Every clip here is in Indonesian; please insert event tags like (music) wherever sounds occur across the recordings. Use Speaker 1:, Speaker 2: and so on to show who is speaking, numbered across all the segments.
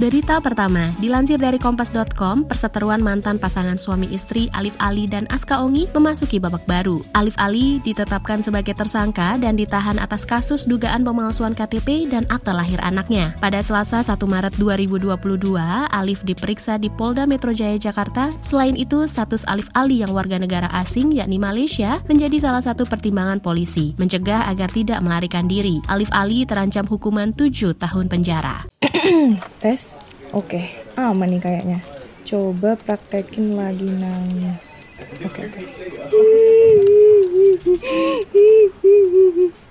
Speaker 1: Berita pertama, dilansir dari Kompas.com, perseteruan mantan pasangan suami istri Alif Ali dan Aska Ongi memasuki babak baru. Alif Ali ditetapkan sebagai tersangka dan ditahan atas kasus dugaan pemalsuan KTP dan akte lahir anaknya. Pada Selasa 1 Maret 2022, Alif diperiksa di Polda Metro Jaya Jakarta. Selain itu, status Alif Ali yang warga negara asing yakni Malaysia menjadi salah satu pertimbangan polisi, mencegah agar tidak melarikan diri. Alif Ali terancam hukuman 7 tahun penjara. (clears throat)
Speaker 2: Tes? Oke, aman nih kayaknya. Coba praktekin lagi nangis. Oke, oke.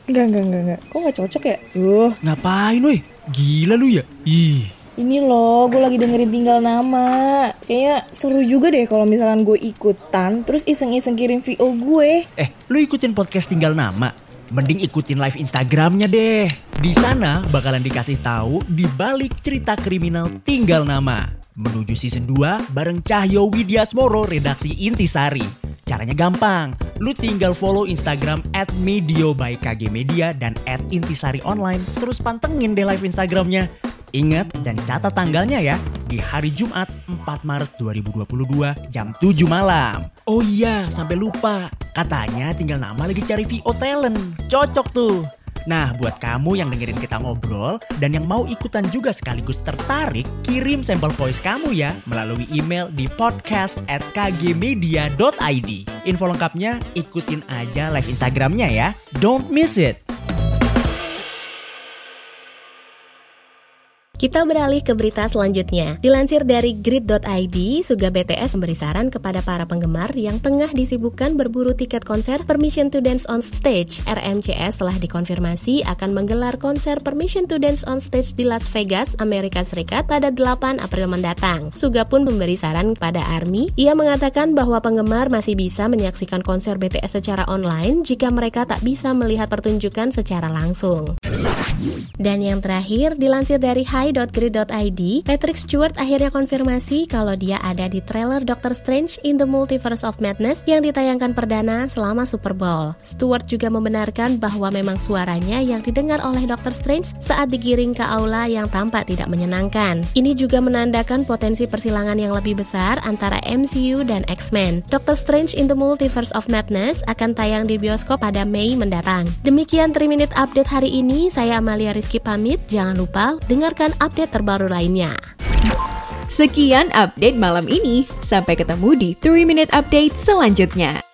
Speaker 2: Enggak, enggak, enggak, enggak. Kok nggak cocok ya? Duh,
Speaker 3: Ngapain woi? Gila lu ya? Ih
Speaker 2: ini loh, gue lagi dengerin tinggal nama. Kayaknya seru juga deh kalau misalkan gue ikutan, terus iseng-iseng kirim VO gue.
Speaker 3: Eh, lu ikutin podcast tinggal nama? Mending ikutin live Instagramnya deh. Di sana bakalan dikasih tahu di balik cerita kriminal tinggal nama. Menuju season 2 bareng Cahyo Widyasmoro redaksi Intisari. Caranya gampang, lu tinggal follow Instagram at Medio by KG Media dan at Intisari Online. Terus pantengin deh live Instagramnya. Ingat dan catat tanggalnya ya, di hari Jumat 4 Maret 2022 jam 7 malam. Oh iya, sampai lupa. Katanya tinggal nama lagi cari VO talent. Cocok tuh. Nah, buat kamu yang dengerin kita ngobrol dan yang mau ikutan juga sekaligus tertarik, kirim sampel voice kamu ya melalui email di podcast at kgmedia.id. Info lengkapnya ikutin aja live Instagramnya ya. Don't miss it.
Speaker 1: Kita beralih ke berita selanjutnya. Dilansir dari grid.id, Suga BTS memberi saran kepada para penggemar yang tengah disibukkan berburu tiket konser Permission to Dance on Stage. RMCS telah dikonfirmasi akan menggelar konser Permission to Dance on Stage di Las Vegas, Amerika Serikat pada 8 April mendatang. Suga pun memberi saran kepada ARMY. Ia mengatakan bahwa penggemar masih bisa menyaksikan konser BTS secara online jika mereka tak bisa melihat pertunjukan secara langsung. Dan yang terakhir, dilansir dari hi.grid.id, Patrick Stewart akhirnya konfirmasi kalau dia ada di trailer Doctor Strange in the Multiverse of Madness yang ditayangkan perdana selama Super Bowl. Stewart juga membenarkan bahwa memang suaranya yang didengar oleh Doctor Strange saat digiring ke aula yang tampak tidak menyenangkan. Ini juga menandakan potensi persilangan yang lebih besar antara MCU dan X-Men. Doctor Strange in the Multiverse of Madness akan tayang di bioskop pada Mei mendatang. Demikian 3 Minute Update hari ini, saya Amalia Rizky pamit. Jangan lupa dengarkan update terbaru lainnya.
Speaker 4: Sekian update malam ini Sampai ketemu di 3 Minute Update selanjutnya